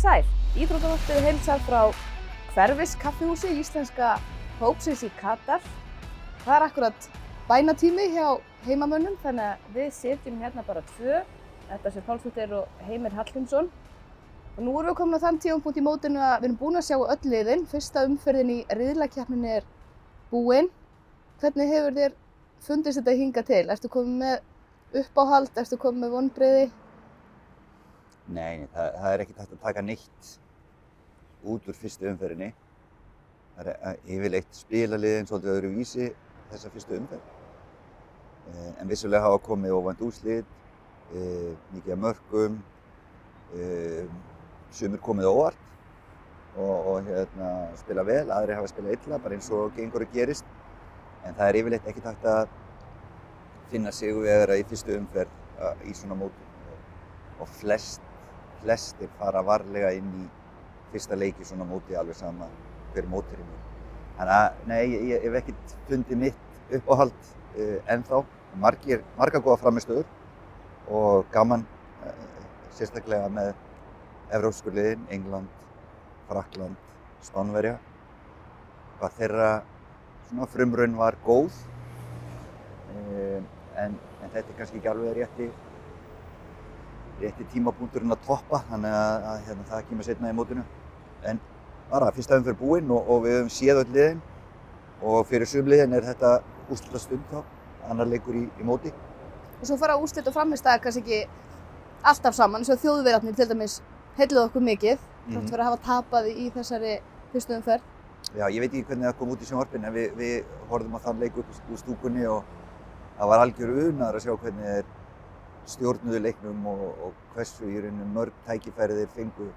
Sæl. Íþróttavarpið heilsar frá Hverfis kaffihúsi íslenska hópsins í Katar. Það er akkurat bænatími hjá heimamönnum þannig að við sitjum hérna bara tvö. Þetta sem Pálsdóttir og Heimir Hallgrímsson. Og nú erum við komin á þann tífampunkt í mótinu að við erum búin að sjá öll liðin. Fyrsta umferðin í riðlakeppninni er búinn. Hvernig hefur þér fundist þetta hinga til? Ertu komið með uppáhald? Ertu komið með vonbreyði? Nei, það, það er ekkert hægt að taka neitt út úr fyrstu umferðinni. Það er eh, yfirleitt spilaliðin svolítið öðru vísi þessa fyrstu umferð. Eh, En vissulega hafa komið óvænt úrslit, eh, mikið af mörgum, sumir komið óvart og, og hérna, spila vel, aðri hafa spilað illa, bara eins og gengur og gerist. En það er yfirleitt ekkert hægt að finna sigurvegara í fyrstu umferð í svona mótum. Og flest, flestir fara varlega inn í fyrsta leiki svona móti alveg sama hver móturinn er. Þannig að, nei, ég, hef ekkert fundið mitt uppáhald uh, ennþá. Margir, marga góða framistöður og gaman uh, sérstaklega með evrópsku liðin, England, Frakland, Spánverja. Hvað þeirra svona frumraun var góð um, en, en þetta er kannski ekki alveg rétti rétti tímapunkturinn að toppa þannig að, að hérna, það kemur setna í mótinu en bara fyrsta umfyrir búinn og, og við höfum séð öll liðin og fyrir sumliðin er þetta úrslita stund þá annar leikur í, í móti Og svo fara úrslit og framistæðar kannski ekki alltaf saman, eins og þjóðverðarnir til dæmis heilluð okkur mikið, þátt Mhm. fyrir að hafa tapað í þessari fyrstu umferð. Já, ég veit ekki hvernig það kom út í sjónvarpinu en við, við horfðum á þann leik upp úr stúkunni og það var algjör unar að sjá hvernig stjórnuðu leiknum og, og hversu í rauninu mörg tækifæri þeir fengu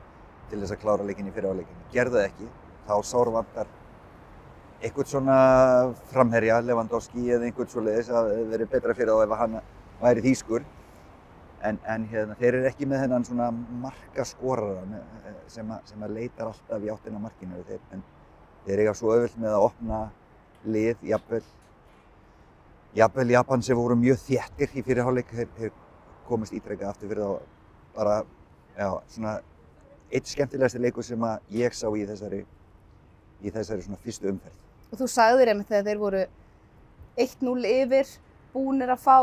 til þess að klára leikinni fyrir áleikinni. Gerðu það ekki, þá sárvantar eitthvað svona framherja, Lewandowski eða einhvern svoleiðis að það verið betra fyrir þá ef hann væri þýskur. En, en hérna, þeir eru ekki með þennan svona markaskorara sem, að- sem að leitar alltaf í áttina að markinu. Þeir, en þeir eiga svo auðvilt með að opna lið, jafnvel, jafnvel Japan sem voru mjög þéttir í fyrirháleik, þeir, þeir komist ítrekkað aftur fyrir þá bara, já, svona eitt skemmtilegasti leikur sem að ég sá í þessari, í þessari svona fyrstu umferð. Og þú sagðir einmitt þegar þeir voru 1-0 yfir, búnir að fá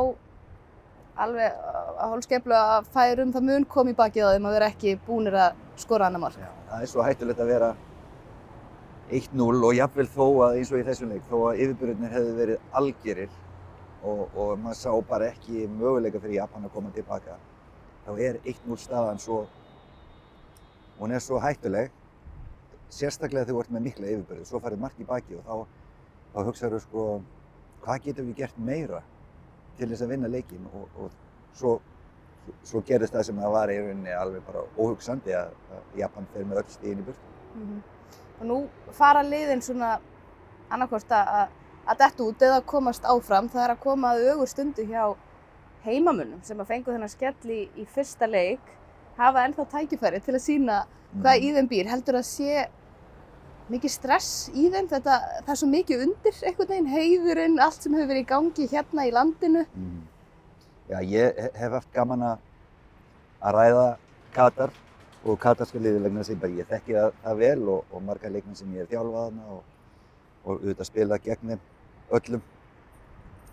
alveg að hólskeflu að færum það mun kom í bakið á þeim að vera ekki búnir að skora annar mark. Já, það er svo hættulegt að vera 1-0 og jafnvel þó að eins og í þessum leik, þó að yfirbyrjunir hefðu verið algjörir og, og maður sá bara ekki möguleika fyrir Japan að koma tilbaka, þá er 1-0 staðan svo, hún er svo hættuleg, sérstaklega þegar þú ert með mikla yfirbyrju, svo farið margt í baki og þá, þá hugsaður sko, hvað getum við gert meira til þess að vinna leikin og, og svo, svo gerist það sem það var í rauninni alveg bara óhugsandi að, að Japan fer með öll stíðin í burtu. Mhm. Og nú fara liðin svona annarkvort að að detta út eða komast áfram. Það er að koma að augur stundu hjá heimamönnum sem að fengu þennan skell í, í fyrsta leik hafa ennþá tækifæri til að sína hvað í þeim býr. Heldur það sé mikið stress í þeim? Þetta, það er svo mikið undir einhvern veginn, heiðurinn, allt sem hefur verið í gangi hérna í landinu. Mm. Já, ég he- hef haft gaman að að ræða Katar og katarska liði vegna þess að ég þekki það, vel og, og marga leikmenn sem ég er þjálfað hana og, og auðvitað spilað gegn þeim öllum.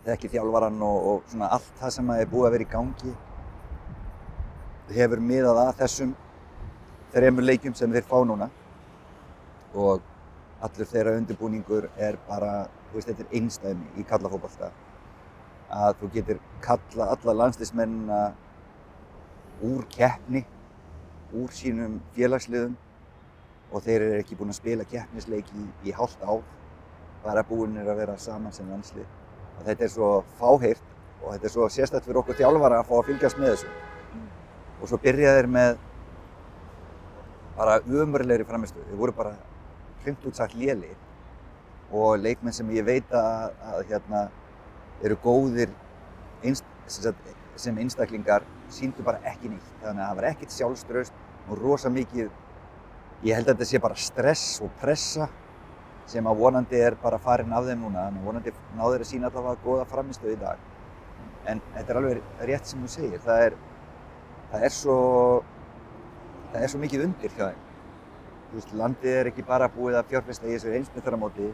Þekki þjálfaran og, og svona allt það sem er búið að vera í gangi hefur miðað að þessum þremur leikjum sem þeir fá núna. Og allur þeirra undirbúningur er bara, þú veist, þetta er einstæmi í kallafótbolta að þú getur kalla alla landslismennina úr keppni, úr sínum félagsliðum og þeir eru ekki búin að spila keppnisleik í, í hálft ár, bara búinir að vera saman sem landslið. Og þetta er svo fáheyrt og þetta er svo sérstætt fyrir okkur þjálfara að fá að fylgjast með þessu. Og svo byrja þeir með bara umörlegri framistöðu. Þeir voru bara hreint út sagt léli og leikmenn sem ég veit að, að hérna, eru góðir einst, sem einstaklingar síndu bara ekki nýtt. Þannig að það var ekkert sjálfströst og rosa mikið, ég held að þetta sé bara stress og pressa sem að vonandi er bara farin af þeim núna. Þannig að vonandi náður að sína allavega góða framistöðu í dag. En þetta er alveg rétt sem þú segir. Það er, það er svo, það er svo mikið undir hjá þeim. Þú veist, landið er ekki bara búið að fjárfesta í þessu heimsmyndaramóti.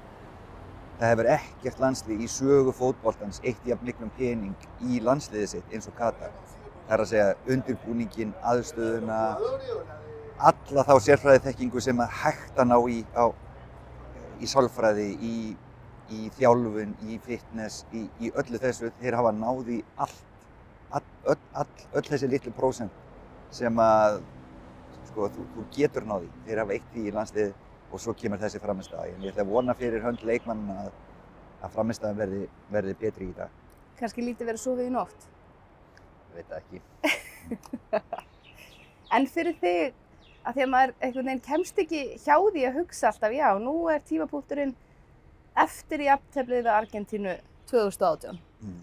Það hefur ekkert landslið í sögu fótboltans eitt jafn miklum pening í landsliðið sitt eins og Katar. Það er að segja undirbúningin, aðstöðuna, alla þá sérfræði þekkingu sem er hægt að ná í, á, í sálfræði, í, í þjálfun, í fitness, í, í öllu þessu. Þeir hafa náð í allt, all, öll, all, öll þessi litlu prósent sem að sko, þú, þú getur náði. Þeir hafa eitt í landslið og svo kemur þessi framistæði. En ég ætla að vona fyrir hönd leikmann að, að framistæðan verði, verði betri í dag. Kannski lítið verið sofið í nótt. Ég veit það ekki. En fyrir þig, að því að maður einhvern veginn kemst ekki hjá því að hugsa alltaf, já, nú er tímapunkturinn eftir í afteflið við Argentínu 2018. Mm.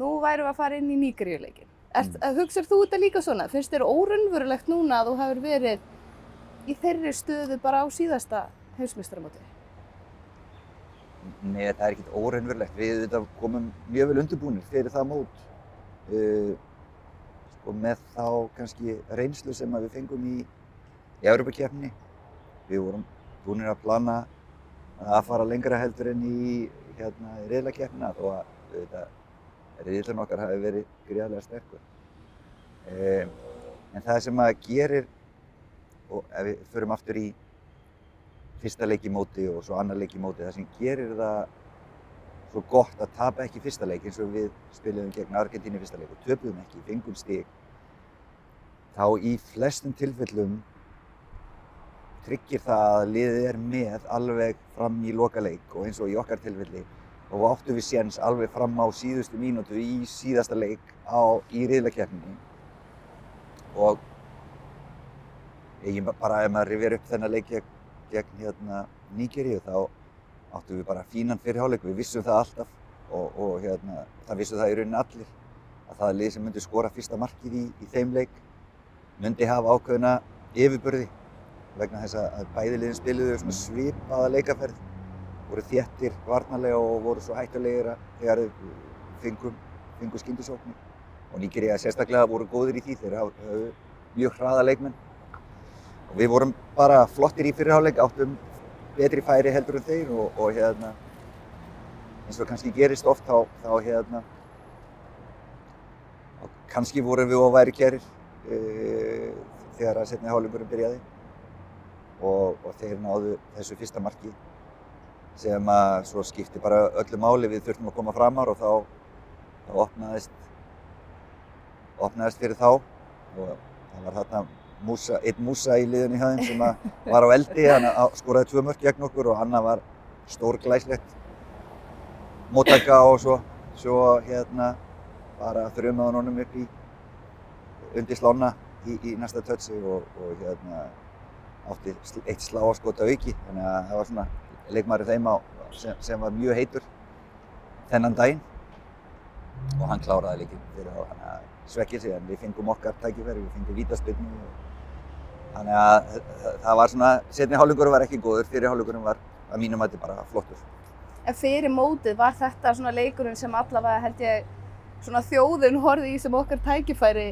Nú værum við að fara inn í nýgriðuleikin. Mm. Hugsar þú þetta líka svona? Finnst þér órunverulegt núna að þú hefur verið í þeirri stöðu bara á síðasta heimsmeistaramóti? Nei, það er ekkert óraunverulegt. Við komum mjög vel undirbúinir fyrir það mót. Uh, sko, með þá kannski reynslu sem við fengum í, Evropakefni. Við vorum búinir að plana að fara lengra heldur en í hérna, reyðlakefnina þó að reyðlan okkar hafi verið gríðarlega sterkur. Um, en það sem að gerir, og ef við förum aftur í fyrsta leik í móti og svo annar leik í móti, það sem gerir það svo gott að tapa ekki fyrsta leik eins og við spiliðum gegn Argentínu fyrsta leik og töpuðum ekki, fengum stig, þá í flestum tilfellum tryggir það að liðið er með alveg fram í loka leik og eins og í okkar tilfelli og við áttum við séns alveg fram á síðustu mínútu í síðasta leik á, í riðlakeppninni. Og ég bara ef maður rifjar upp þennan leik gegn, gegn hérna, Nígeríu þá áttum við bara fínan fyrirháleik, við vissum það alltaf og, og hérna, það vissum það í rauninni allir að það lið sem myndi skora fyrsta markið í, í þeim leik myndi hafa ákveðna yfirbörði vegna þess að bæði liðin spiluðu svona svipaða leikaferð voru þéttir varnarlega og voru svo hættulegir þegar þau fengum, fengum skyndisóknir. Og Nígeríu sérstaklega voru góðir í því þeir hafðu mjög hraða leikmenn. Og við vorum bara flottir í fyrirháleik, áttum betri færi heldur en þeir og, og hérna eins og kannski gerist oft þá, þá hérna kannski vorum við og væri kærir e, þegar að setni hálfleikurinn byrjaði og, og þeir náðu þessu fyrsta marki sem að svo skipti bara öllu máli. Við þurftum að koma framar og þá, þá opnaðist opnaðist fyrir þá og það var þarna Músa, einn Músa í liðunni hjá þeim sem var á eldi, hann skoraði tvö mörk gegn okkur og hann var stór glæslegt móttaka og svo, svo hérna bara þrjumaði honum upp í undir slána í, í næsta tötsi og, og hérna átti eitt sláaskot að auki. Þannig að það var svona leikmæri þeim á sem, sem var mjög heitur þennan daginn. Og hann kláraði líka fyrir þá. Þannig að svekkir sig en við fengum okkar tækifæri, við fengum vítaspilnu og Þannig að það var svona, setni hálfleikurinn var ekki góður, fyrir hálfleikurinn var að mínum að þetta bara flottur. En fyrir mótið var þetta svona leikurinn sem allavega held ég svona þjóðun horfið í sem okkar tækifæri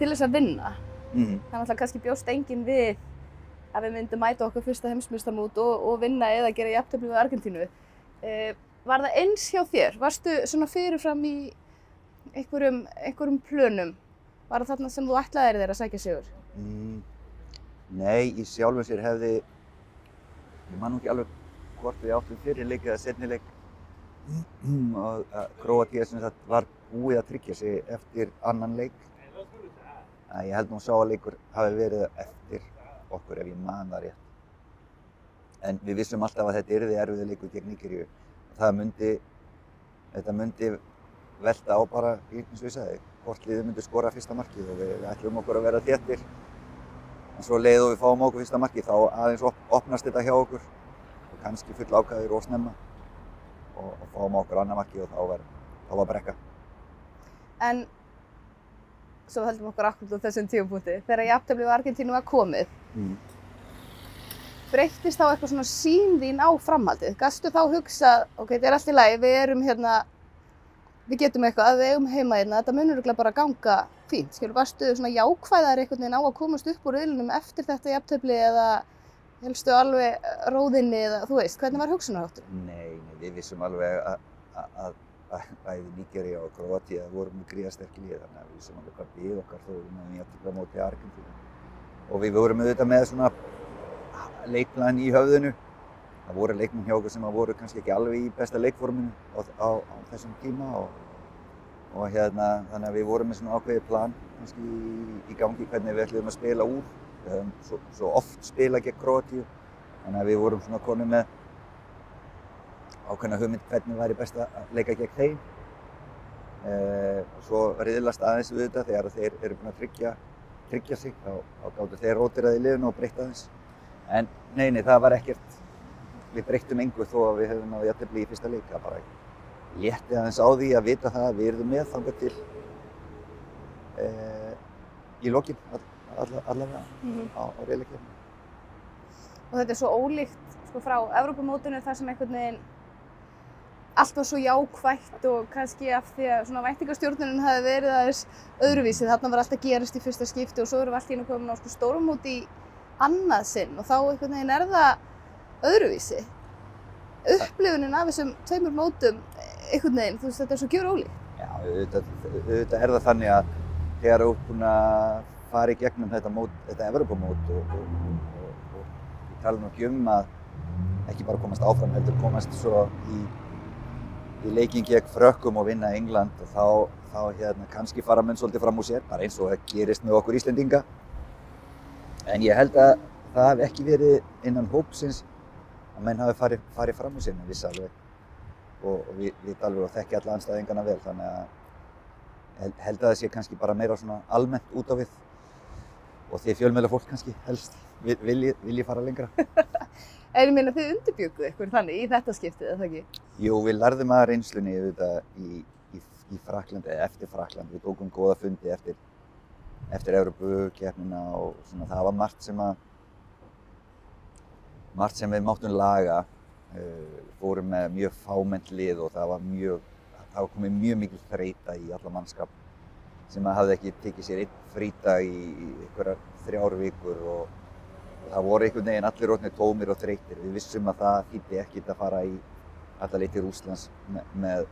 til þess að vinna. Mm -hmm. Þannig að kannski bjóst enginn við að við myndum mæta okkar fyrsta heimsmyndstamút og, og vinna eða gera jafntöfli við Argentínu. Eh, var það eins hjá þér? Varstu svona fyrirfram í einhverjum, einhverjum plönum? Var það þarna sem þú ætlaðir þér að sækja sigur? Mm. Nei, í sjálfum sér hefði, ég man nú ekki alveg hvort við áttum fyrir leik eða setni leik og Króatíða sem þetta var búið að tryggja sig eftir annan leik. Að ég held nú sá að leikur hafi verið eftir okkur ef ég man það rétt. En við vissum alltaf að þetta yrði erfiði leikur gegn Níkeríu. Það myndi, þetta myndi velta á bara, eins og ég sagði, hvort liðið myndi skora fyrsta markið og við ætlum okkur að vera þéttir en svo leið og við fáum okkur fyrsta marki þá aðeins op opnast þetta hjá okkur og kannski full ákvæðir og snemma og, og fáum okkur annar marki og þá var, þá var brekka. En svo höldum okkur akkurat á þessum tíumpunkti þegar jafntöflið á Argentínu var komið Mm. breyttist þá eitthvað svona sín þín á framhaldið? Gastu þá hugsa, ok, þetta er allt í lagi, við erum hérna, við getum eitthvað, að við eigum heima hérna, þetta munur bara ganga fínt, skilur, varstu svona jákvæðar einhvern veginn á að komast upp úr riðlunum eftir þetta jafntöfli eða helstu alveg róðinni eða þú veist, hvernig var hugsunarháttur? Nei, nei, við vissum alveg að, að, að, að bæði Nígeria og Kroatia vorum með gríðasterk lið, þannig að við vissum alveg hvað við okkar þó við náðum jafntöfla móti Argentínu. Og við vorum auðvitað með svona leikplan í höfðinu. Það voru leikmenn hjá okkur sem voru kannski ekki alveg í besta leikforminu á, á, á þessum tíma og, og hérna, þannig að við vorum með svona ákveðið plan kannski í, í gangi hvernig við ætlum að spila úr. Höfum svo, svo oft spilað gegn Kroatíu, þannig að við vorum svona konið með ákveðna hugmynd hvernig væri best að leika gegn þeim. Eh, svo riðlast aðeins við þetta þegar þeir eru búin að tryggja, tryggja sig, þá, þá gáttu þeir rótiraði í liðinu og breytta aðeins. En neini, það var ekkert, við breyttum engu þó að við hefum náðu jættibli í fyrsta leik. Það bara létti aðeins á því að vita það að við erum með þangað til eh, í lokin all, all, allavega Mm -hmm. á, á riðleikjum. Og þetta er svo ólíkt sko, frá Evrópamótinu þar sem einhvern veginn allt var svo jákvætt og kannski af því að svona væntingastjórnunin hafi verið aðeins öðruvísi. Þarna var allt að gerast í fyrsta skipti og svo erum við allt í einu komin á sko, stórumóti í annað sinn og þá einhvern veginn er það öðruvísi. Upplifunin af þessum tveimur mótum einhvern veginn, þú veist þetta er svo gjör ólíkt. Já, auðvitað, er það þannig að þegar þú ert búinn að fara í gegnum þetta, mót, þetta Evropamót og, og, og, og ég tala nú ekki um að ekki bara komast áfram heldur komast svo í, í leikin gegn frökkum og vinna England og þá, þá hérna, kannski fara menn svolítið fram úr sér, bara eins og það gerist með okkur Íslendinga. En ég held að það hef ekki verið innan hópsins að menn hafi farið, farið fram úr sér með viss alveg og, og við, við alveg og þekki alla anstæðingarna vel þannig að held, að það sé kannski bara meira svona almennt út á við og því fjölmjöla fólk kannski helst vil, vilji, vilji fara lengra. En ég meina þið undirbjökuðu ykkur þannig í þetta skiptið, eða ekki? Jú, við lærðum að reynslunni auðvitað í, í, í Frakland eða eftir Frakland. Við tókum góða fundi eftir, eftir Európu-keppnina og svona það var margt sem að margt sem við máttum laga. Fórum með mjög fámennt lið og það var mjög, það var komið mjög mikil þreita í alla mannskap sem að hafði ekki tekið sér einn frítag í, einhverjar þrjár vikur og, það voru einhvern veginn allir rótnir tómir og þreytir. Við vissum að það þýtti ekkert að fara í alla leið til Rúslands með, með,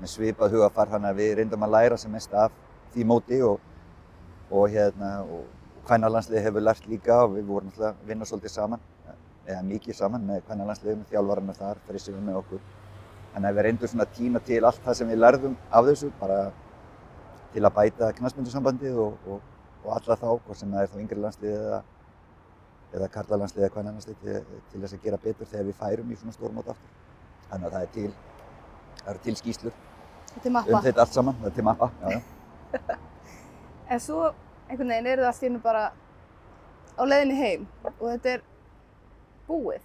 með svipað hugafar þannig að við reyndum að læra sem mest af því móti og, og hérna og kvænalandsliði hefur lært líka og við vorum alltaf að vinna svolítið saman eða mikið saman með kvænalandsliðinu, þjálfararna þar, frissum við með okkur. Þannig að við reyndum svona að tína til allt það sem við lærðum af þessu bara til að bæta knastmyndusambandið og, og, og alla þá, hvort sem það er þá yngri landslið eða, eða karlalandslið eða kvænalandslið til, til þess að gera betur þegar við færum í svona stórmót aftur. Þannig að það er til, það eru til skýslur mappa. um þetta allt saman, það er til mappa, já, já. En svo einhvern veginn eru það í einu bara á leiðinni heim og þetta er búið.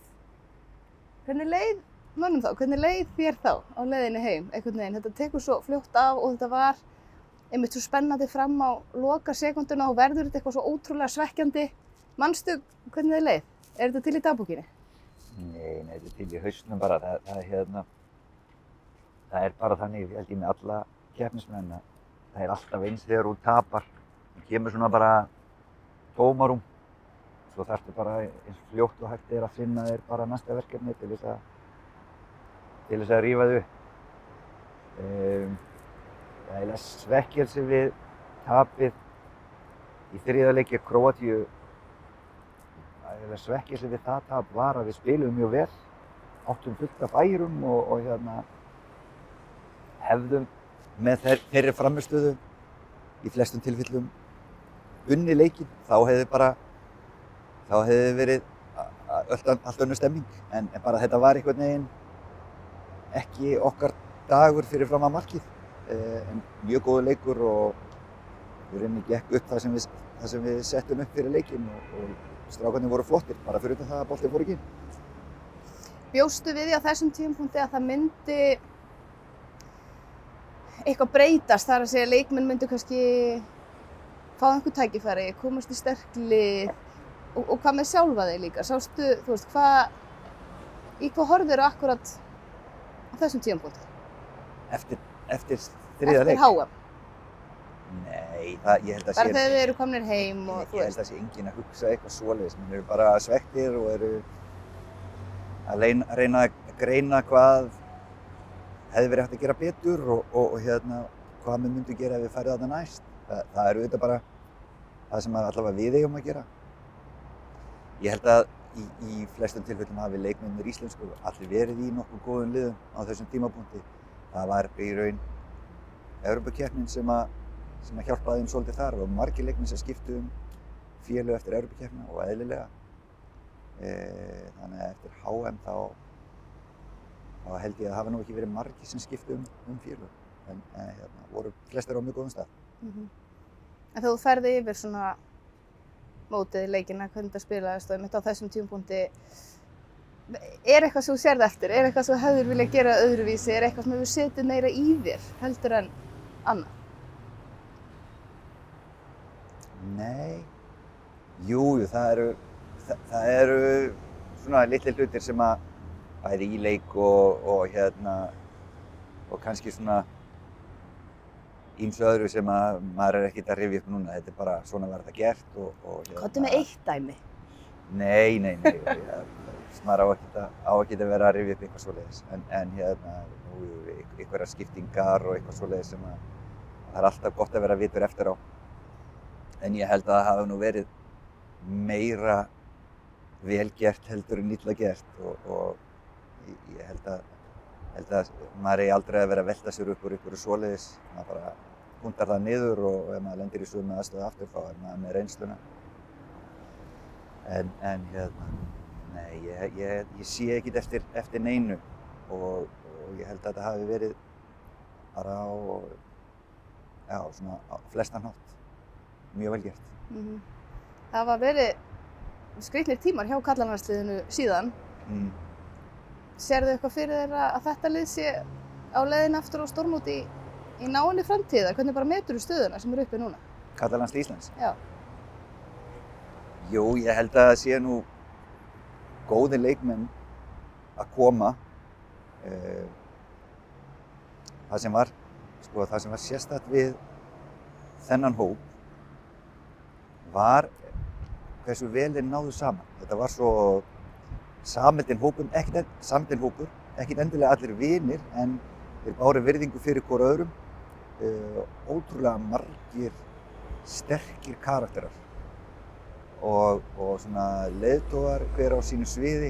Hvernig leið mönnum þá? Hvernig leið þér þá á leiðinni heim einhvern veginn? Þetta tekur svo fljótt af og þetta var einmitt svo spennandi fram á loka sekunduna og verður þetta eitthvað svo ótrúlega svekkjandi. Manstu hvernig þið leið? Er þetta til í dagbúkinni? Nei, nei, þetta er til í hausnum bara, það, það, hérna, það er bara þannig, ég held ég með alla keppnismenn að það er alltaf eins þegar þú tapar. Það kemur svona bara tómarum, svo þarftu bara eins fljótt og hægt er að finna þér bara næsta verkefni til þess að, til þess að rífa þau. Um, það er svekkelsi við tapið í þriðarleikja Króatíu eiginlega svekkelsi við það tap var að við spilum mjög vel, áttum fullt af færum og, og hérna hefðum með þeir, þeirri framistöðu í flestum tilfellum unni leikinn, þá hefði bara þá hefði verið allt, önnur stemming. En, en bara þetta var einhvern veginn ekki okkar dagur fyrir fram að markið. Eh, en mjög góðu leikur og við reyni gekk upp það sem við, það sem við settum upp fyrir leikinn og, og strákarnir voru flottir bara fyrir það að boltið fór ekki. Bjóstu við því á þessum tímapunkti að það myndi eitthvað breytast? Þar að segja leikmenn myndu kannski fá einhver tækifæri, komast í sterkli og, og hvað með sjálfa þig líka? Sástu, þú veist, hvað í hvað horfður akkurat á þessum tímapunkti? eftir, eftir þriða Eftir leik. HM? Nei, það, ég held að Bara sé, þegar þið eru komnir heim og ég þú held veist. að sé enginn að hugsa eitthvað svoleiðis. Menn eru bara svektir og eru að reyna, reyna að greina hvað hefði verið hægt að gera betur og, og, og hérna, hvað við myndum gera ef við færið þarna næst. Það, það er auðvitað bara það sem allavega við eigum að gera. Ég held að í, í flestum tilfellum hafi leikmennir íslensku allir verið í nokkuð góðum liðum á þessum tímapunkti. Það var í raun Evropakeppnin sem sem að hjálpaði þeim svolítið þar og margir leikmenn sem skiptu um félög eftir Evropakeppnina og eðlilega. E, þannig að eftir HM þá, þá held ég að hafa nú ekki verið margir sem skiptu um, um félög. En e, hérna, voru flestir á mjög góðum stað. Mhm. En þegar þú ferði yfir svona mótið í leikina, hvernig þetta spilaðist og mitt á þessum tímapunkti, er eitthvað sem þú sérð eftir? Er eitthvað sem þú hefur viljað gera öðruvísi? Er eitthvað sem hefur setið meira í þér heldur en annað? Nei, jú, jú, það eru, það, það eru svona litli hlutir sem að bæði í leik og, og hérna og kannski svona ímsu öðru sem að maður er ekkert að rifja upp núna. Þetta er bara svona var þetta gert og, og hérna. Kottu með eitt dæmi. Nei, nei, nei, ég, maður á ekkert að, vera að rifja upp eitthvað svoleiðis. En, en hérna, einhverjar skiptingar og eitthvað svoleiðis sem að það er alltaf gott að vera vitur eftir á. En ég held að það hafi nú verið meira vel gert heldur en illa gert og, og ég, held að, held að maður eigi aldrei að vera að velta sér upp úr einhverju svoleiðis. Maður bara hundar það niður og ef maður lendir í sömu aðstöðu aftur þá er maður með reynsluna. En, en hérna, nei, ég, ég, ég sé ekkert eftir, eftir neinu og, og ég held að þetta hafi verið bara á, já, svona á flestan hátt. Mjög vel gert. Mhm. Það var verið skrýtnir tímar hjá kallanvarsliðinu síðan. Mm. Serðu eitthvað fyrir þeirra að þetta lið sé á leiðin aftur á stórmóti í, í náinni framtíða? Hvernig bara metur þú stöðuna sem eru uppi núna? Katalans Íslands. Já. Jú, ég held að það sé nú góði leikmenn að koma. Eh, Það sem var, sko, það sem var sérstætt við þennan hóp var hversu vel þeir náðu saman. Þetta var svo samheldinn hópur, ekkert endilega allir vinir en þeir báru virðingu fyrir hvora öðrum. Uh, ótrúlega margir sterkir karakterar og, og svona leiðtógar hver á sínu sviði,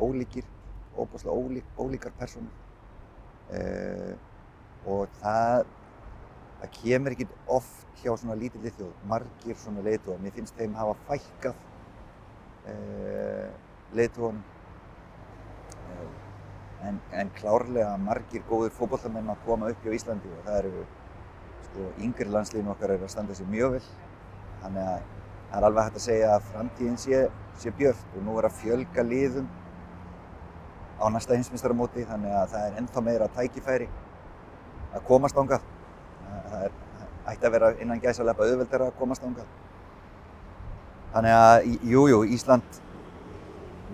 ólíkir, óbúslega ólík, ólíkar personur. Uh, og það, það kemur ekkert oft hjá svona lítilli þjóð, margir svona leiðtógar. Mér finnst þeim hafa fækkað uh, leiðtógunum. En, en klárlega margir góðir fótbollamenn að koma upp hjá Íslandi og það eru sko, yngri landsliðin okkar eru að standa sér mjög vel. Þannig að það er alveg hægt að segja að framtíðin sé, sé björt og nú er að fjölga liðum á næsta hinsmyndstarumóti þannig að það er ennþá meira tækifæri að komast ángað. Það er, ætti að vera innan gæsaleppa auðveldara að komast ángað. Þannig að, jú, jú, Ísland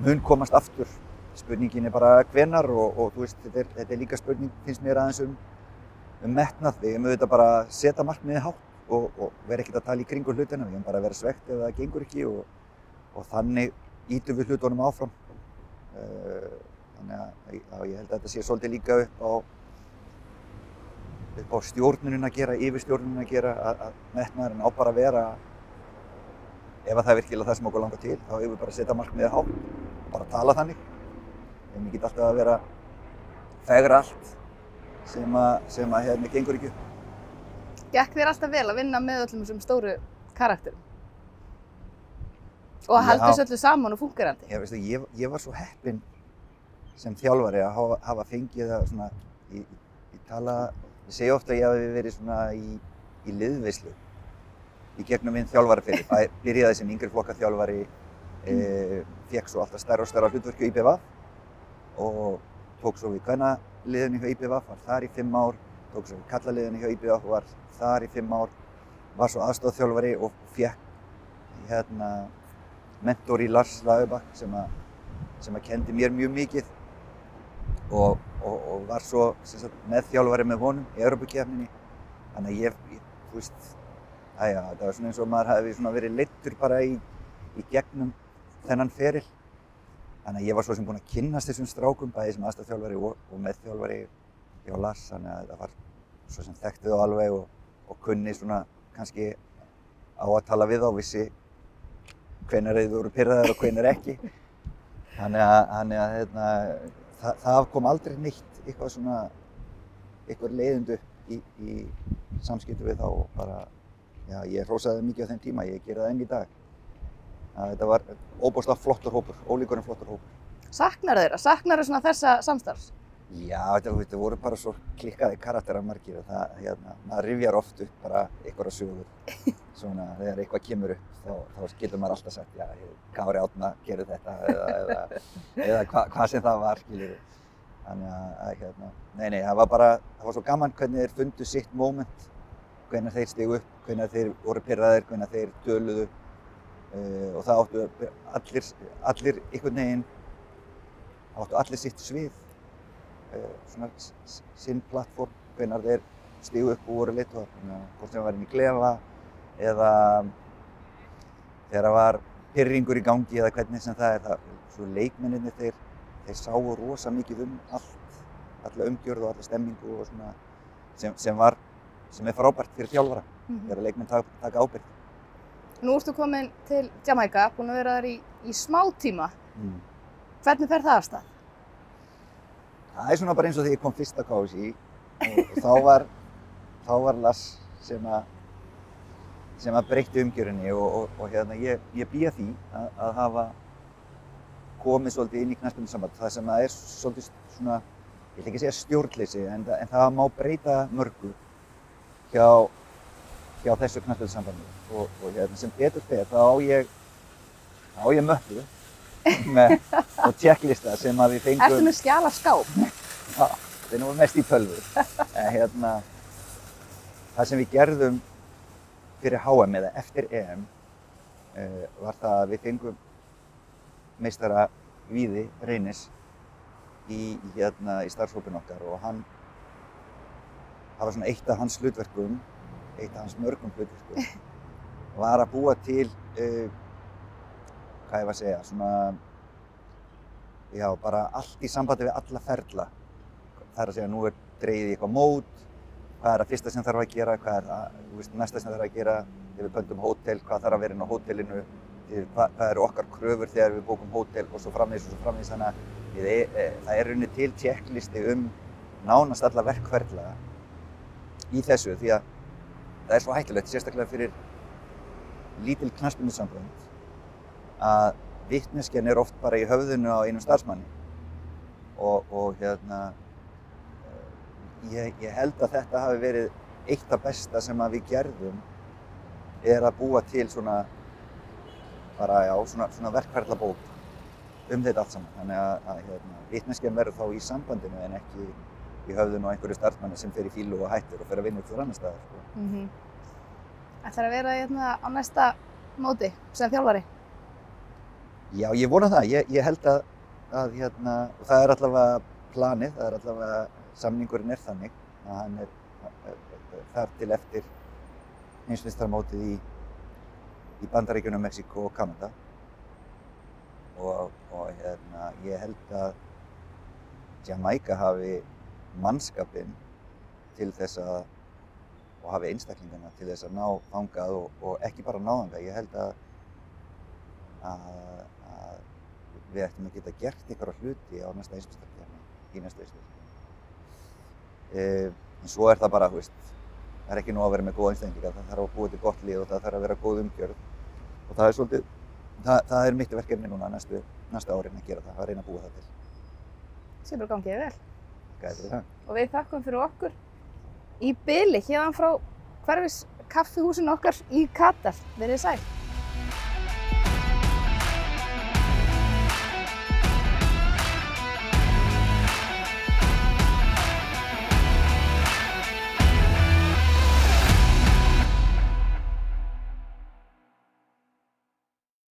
mun komast aftur. Spurningin er bara hvenar og, og veist, þetta er, þetta er líka spurning, finnst mér aðeins um, um metnað. Við höfum auðvitað bara að setja markmiðið hátt og, og vera ekkert að tala í kringu hlutina. Við höfum bara vera svegt ef það gengur ekki og, og þannig ítum við hlutunum áfram. Uh, þannig að já, ég held að þetta sé svolítið líka upp á upp á stjórnunin að gera, yfirstjórnunin að gera að, að metnaðurinn á bara að vera ef að það er virkilega það sem okkur langar til þá hefur við bara að setja markmiðið hátt og bara tala þannig en ég get alltaf að vera fegra allt sem að, sem að hérna gengur ekki upp. Gekk þér alltaf vel að vinna með öllum þessum stóru karakterum? Og að halda þessu öllu saman og fungerandi? Ég, veistu, ég, ég var svo heppinn sem þjálfari að hafa, hafa fengið það svona, ég, ég tala, ég segi ofta að ég hafi verið svona í, í liðveislu í gegnum minn þjálfaraferi. Það byrjaði sem yngri flokka þjálfari, e, fekk svo alltaf stærra og stærra hlutverki á IBVF og tók svo við kvennaliðinu hjá IBVF, var þar í fimm ár, tók svo við kallaliðinu hjá IBVF og var þar í fimm ár, var svo aðstofþjálfari og fekk hérna mentor í Lars Lagerbakk sem sem að kendi mér mjög mikið og, og, og var svo sagt, meðþjálfari með honum í Europakefninni. Þannig að ég, ég þú veist, æja, þetta var svona eins og maður svona verið leittur bara í, í gegnum þennan feril. Þannig að ég var svo sem búinn að kynnast þessum strákum, bæði sem aðstæðþjálfari og, og meðþjálfari hjá Lars, þannig að það var svo sem þekkti þá alveg og, og kunni svona kannski á að tala við þá, vissi hvenær þeir voru pyrraðar og hvenær ekki. Þannig að, þannig að hérna, það, það kom aldrei neitt eitthvað svona, eitthvað leiðindu í, í samskiptu við þá og bara, já, ég hrósaði mikið á þeim tíma, ég gera það enn í dag. Þetta var óbúslega flottur hópur, ólíkur en flottur hópur. Saknar þeirra? Saknar þeirra svona þessa samstarfs? Já, þetta, þetta voru bara svo klikkaði karakterar margir og það, hérna, maður rifjar oft upp bara einhverja sögur. Svona, þegar eitthvað kemur upp, þá, þá getur maður alltaf sagt, já, Kári Átna gerði þetta eða, eða, eða hva, hvað sem það var, skiljið. Þannig að, hérna, nei, nei, það var bara, það var svo gaman hvernig þeir fundu sitt moment, hvernig þeir stigu upp, hvernig þeir voru pyrraðir, hvernig þeir döluðu og það áttu allir, allir einhvern veginn, áttu allir sitt svið uh, svona sinn plattform hvenar þeir stígu upp og voru leittóðar hvort sem það var inn í klefa eða þegar það var pyrringur í gangi eða hvernig sem það er það, svo leikmenninni þeir, þeir sáu rosa mikið um allt alla umgjörð og alla stemmingu og svona sem, sem var, sem er frábært fyrir þjálfara Mm -hmm. þegar leikmenn taka, taka ábyrgð Nú ertu komin til Jamaica, búin að vera þar í, í smá tíma. mm. Hvernig fer það af stað? Það er svona bara eins og þegar ég kom fyrst að KSI og, þá var, þá var Lars sem að, sem að breytti umgjörunni og, og, og hérna, ég, ég býja því að, að hafa komið svolítið inn í knaspunnsamband. Það sem að er svolítið svona, ég ætla ekki segja stjórnleysi, en, en það má breyta mörgu hjá, hjá þessu knaspunnsambandi. Og, og hérna, sem betur fer, þá á ég, þá á ég möppu með, og tjekklista sem að við fengum Ertu með skjala skáp? Já, það er nú mest í tölvu. En hérna, það sem við gerðum fyrir HM eða eftir EM uh, var það að við fengum meistara Víði Reynis í, hérna, í starfshópin okkar og hann, það var svona eitt af hans hlutverkum, eitt af hans mörgum hlutverkum, var að búa til, uh, hvað ég var að segja, svona já, bara allt í sambandi við alla ferla. Það er að segja, nú er dreigið í eitthvað mót, hvað er það fyrsta sem þarf að gera, hvað er það þú veist, næsta sem þarf að gera, þegar við pöntum hótel, hvað þarf að vera inn á hótelinu, eh, hvað, hvað eru okkar kröfur þegar við bókum hótel og svo framvegis og svo framvegis. Þannig að við, e, e, það er rauninni til checklisti um nánast alla verkferla í þessu því að það er svo hættulegt, sérstaklega fyrir lítil knaspunnsambönd að vittneskjan er oft bara í höfðinu á einum starfsmanni og, og hérna ég, ég held að þetta hafi verið eitt af besta sem að við gerðum er að búa til svona bara já, svona, svona verkferðlabók um þetta allt saman þannig að, að hérna, vittneskjan verður þá í sambandinu en ekki í höfðinu á einhverju starfsmanni sem fer í fílu og hættir og fer að vinna fyrir annar staðar sko. Mm -hmm. Ætlar að vera hérna á næsta móti sem þjálfari? Já, ég vona það. Ég, ég held að, að hérna, það er allavega planið, það er allavega, samningurinn er þannig að hann er eh, þar til eftir heimsmeistarmótið í, í Bandaríkjunum, Mexíkó og Kanada. Og, og hérna, ég held að Jamaica hafi mannskapinn til þess að, og hafi einstaklingana til þess að ná þangað og, og ekki bara ná þangað. Ég held að að, að við ættum að geta gert einhverja hluti á næsta heimsmeistarkeppni, í næsta heimsmeistarkeppni. E, en svo er það bara, þú veist, það er ekki nú að vera með góða einstaklingar, það þarf að búa til gott lið og það þarf að vera góð umgjörð. Og það er svolítið, það, það er mitt verkefni núna næstu, næsta árin að gera það, að reyna að búa það til. Sem bara gangið vel. Fyrir það. Og við þakkum fyrir okkur í byli hérna frá hverfis kaffihúsin okkar í Katar. Verið sæl.